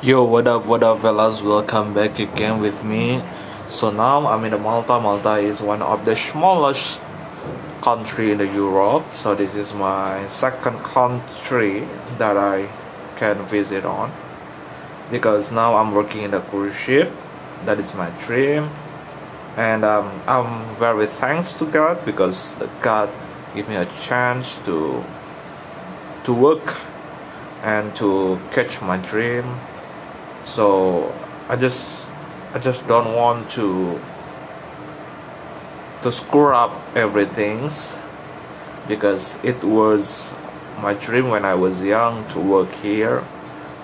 Yo, what up, what up, fellas? Welcome back again with me. So now I'm in Malta. Malta is one of the smallest country in the Europe. So this is my second country that I can visit on because now I'm working in a cruise ship. That is my dream, and um, I'm very thanks to God because God gave me a chance to to work and to catch my dream so i just i just don't want to to screw up everything's because it was my dream when i was young to work here.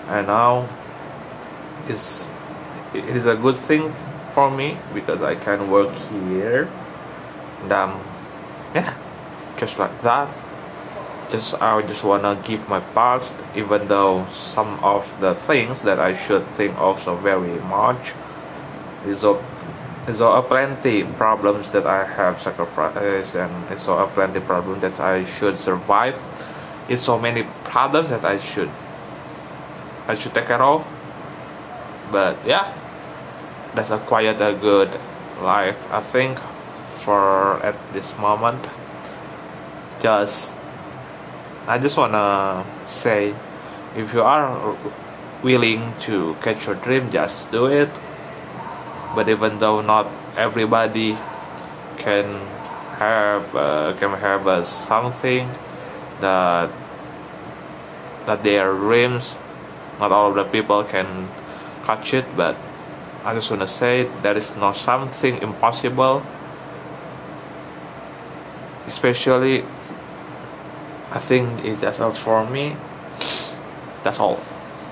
And now is it is a good thing for me because i can work here. And um yeah just like that just I just wanna give my past even though some of the things that I should think of so very much. Is a is a plenty problems that I have sacrificed and it's a plenty problem that I should survive. It's so many problems that I should I should take care of. But yeah. That's a quite a good life I think for at this moment. Just I just wanna say if you are willing to catch your dream just do it. But even though not everybody can have uh, can have uh, something that that their dreams not all the people can catch it but I just wanna say there is not something impossible. Especially I think that's all for me. That's all.